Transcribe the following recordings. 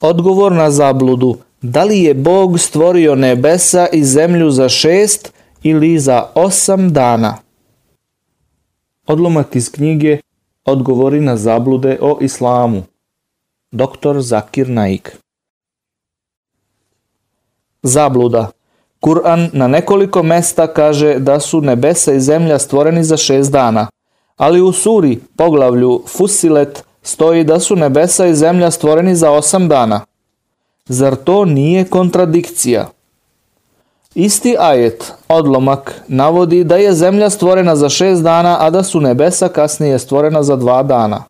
Odgovor na zabludu. Da li je Bog stvorio nebesa i zemlju za šest ili za osam dana? Odlomak iz knjige Odgovori na zablude o islamu. Dr. Zakir Naik Zabluda Kur'an na nekoliko mesta kaže da su nebesa i zemlja stvoreni za šest dana, ali u suri, poglavlju Fusilet, stoji da su nebesa i zemlja stvoreni za osam dana. Zar to nije kontradikcija? Isti ajet, odlomak, navodi da je zemlja stvorena za šest dana, a da su nebesa kasnije stvorena za dva dana.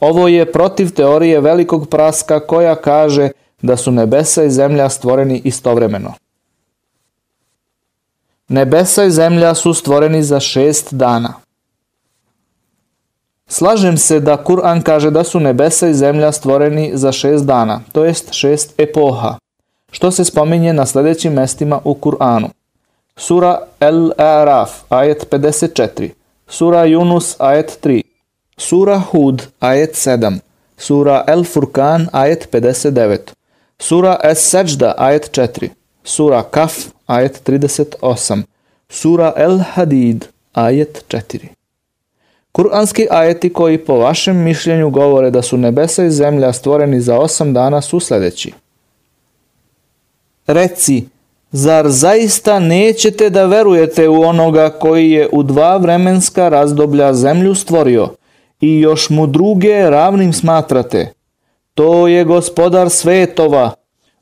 Ovo je protiv teorije velikog praska koja kaže da su nebesa i zemlja stvoreni istovremeno. Nebesa i zemlja su stvoreni za šest dana. Slažem se da Kur'an kaže da su nebesa i zemlja stvoreni za šest dana, to jest šest epoha, što se spominje na sljedećim mestima u Kur'anu. Sura El-Araf, ajet 54, Sura Yunus, ajet 3, Sura Hud, ajet 7, Sura El-Furkan, ajet 59, Sura Es-Seđda, ajet 4, Sura Kaf, ajet 38, Sura El-Hadid, ajet 4. Kur'anski ajeti koji po vašem mišljenju govore da su nebesa i zemlja stvoreni za osam dana su sljedeći. Reci, zar zaista nećete da verujete u onoga koji je u dva vremenska razdoblja zemlju stvorio i još mu druge ravnim smatrate? To je gospodar svetova.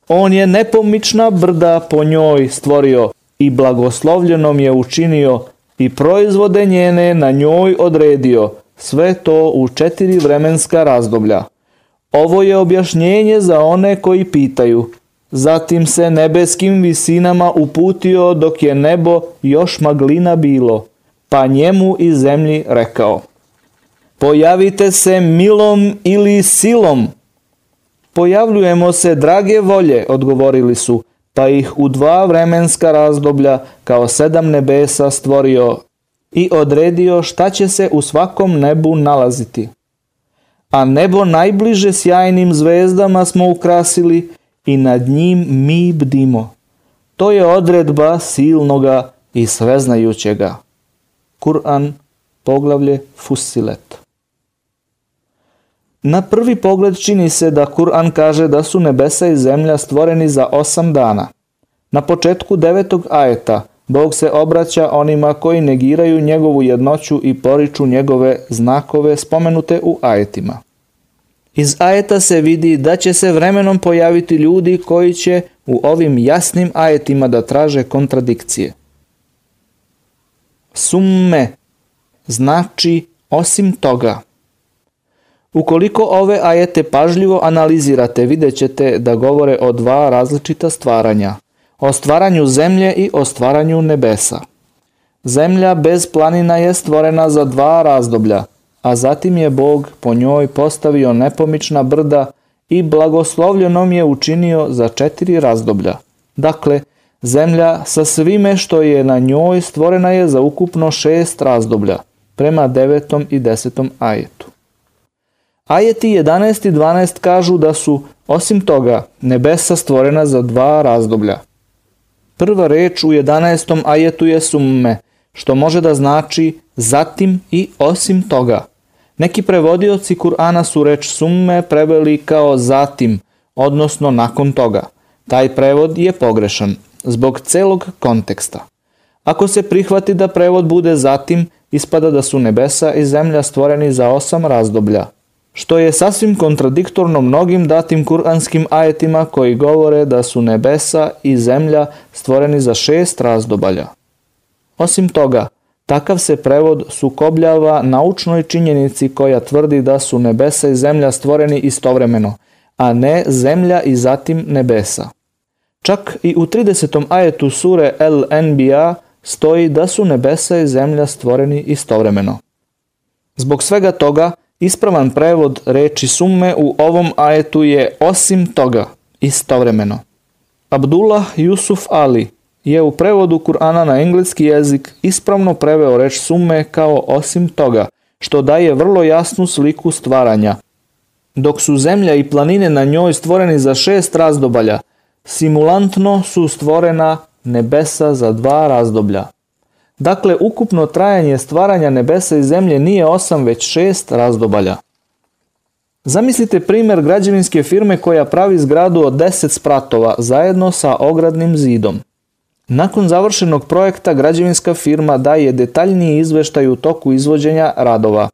On je nepomična brda po njoj stvorio i blagoslovljenom je učinio i proizvode njene na njoj odredio, sve to u četiri vremenska razdoblja. Ovo je objašnjenje za one koji pitaju. Zatim se nebeskim visinama uputio dok je nebo još maglina bilo, pa njemu i zemlji rekao. Pojavite se milom ili silom. Pojavljujemo se drage volje, odgovorili su, pa ih u dva vremenska razdoblja kao sedam nebesa stvorio i odredio šta će se u svakom nebu nalaziti. A nebo najbliže sjajnim zvezdama smo ukrasili i nad njim mi bdimo. To je odredba silnoga i sveznajućega. Kur'an, poglavlje Fusilet. Na prvi pogled čini se da Kur'an kaže da su nebesa i zemlja stvoreni za osam dana. Na početku devetog ajeta Bog se obraća onima koji negiraju njegovu jednoću i poriču njegove znakove spomenute u ajetima. Iz ajeta se vidi da će se vremenom pojaviti ljudi koji će u ovim jasnim ajetima da traže kontradikcije. Summe znači osim toga. Ukoliko ove ajete pažljivo analizirate, vidjet ćete da govore o dva različita stvaranja, o stvaranju zemlje i o stvaranju nebesa. Zemlja bez planina je stvorena za dva razdoblja, a zatim je Bog po njoj postavio nepomična brda i blagoslovljenom je učinio za četiri razdoblja. Dakle, zemlja sa svime što je na njoj stvorena je za ukupno šest razdoblja, prema devetom i desetom ajetu. Ajeti 11 i 12 kažu da su, osim toga, nebesa stvorena za dva razdoblja. Prva reč u 11. ajetu je summe, što može da znači zatim i osim toga. Neki prevodioci Kur'ana su reč summe preveli kao zatim, odnosno nakon toga. Taj prevod je pogrešan, zbog celog konteksta. Ako se prihvati da prevod bude zatim, ispada da su nebesa i zemlja stvoreni za osam razdoblja, što je sasvim kontradiktorno mnogim datim kuranskim ajetima koji govore da su nebesa i zemlja stvoreni za šest razdobalja. Osim toga, takav se prevod sukobljava naučnoj činjenici koja tvrdi da su nebesa i zemlja stvoreni istovremeno, a ne zemlja i zatim nebesa. Čak i u 30. ajetu sure El Nba stoji da su nebesa i zemlja stvoreni istovremeno. Zbog svega toga, Ispravan prevod reči summe u ovom ajetu je osim toga, istovremeno. Abdullah Yusuf Ali je u prevodu Kur'ana na engleski jezik ispravno preveo reč summe kao osim toga, što daje vrlo jasnu sliku stvaranja. dok su zemlja i planine na njoj stvoreni za šest razdobalja, simulantno su stvorena nebesa za dva razdoblja. Dakle, ukupno trajanje stvaranja nebesa i zemlje nije osam već šest razdobalja. Zamislite primjer građevinske firme koja pravi zgradu od 10 spratova zajedno sa ogradnim zidom. Nakon završenog projekta građevinska firma daje detaljniji izveštaj u toku izvođenja radova.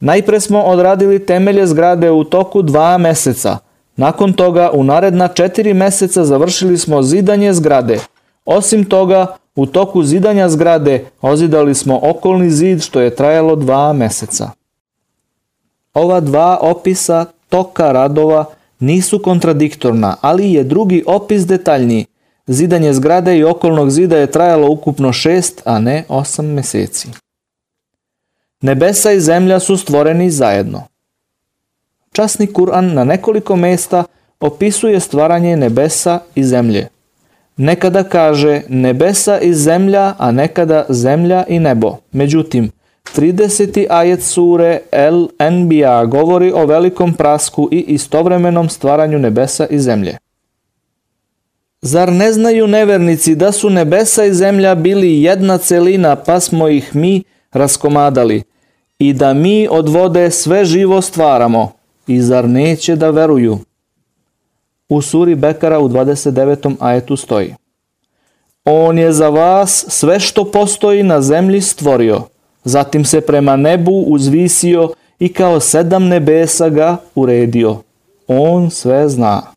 Najpre smo odradili temelje zgrade u toku dva meseca. Nakon toga u naredna četiri meseca završili smo zidanje zgrade. Osim toga, u toku zidanja zgrade ozidali smo okolni zid što je trajalo dva meseca. Ova dva opisa toka radova nisu kontradiktorna, ali je drugi opis detaljniji. Zidanje zgrade i okolnog zida je trajalo ukupno šest, a ne osam meseci. Nebesa i zemlja su stvoreni zajedno. Časni Kur'an na nekoliko mesta opisuje stvaranje nebesa i zemlje. Nekada kaže nebesa i zemlja, a nekada zemlja i nebo. Međutim, 30. ajet sure El Enbiya govori o velikom prasku i istovremenom stvaranju nebesa i zemlje. Zar ne znaju nevernici da su nebesa i zemlja bili jedna celina pa smo ih mi raskomadali i da mi od vode sve živo stvaramo i zar neće da veruju? U suri Bekara u 29. ajetu stoji On je za vas sve što postoji na zemlji stvorio – Zatim se prema nebu uzvisio i kao sedam nebesa ga uredio. On sve zna.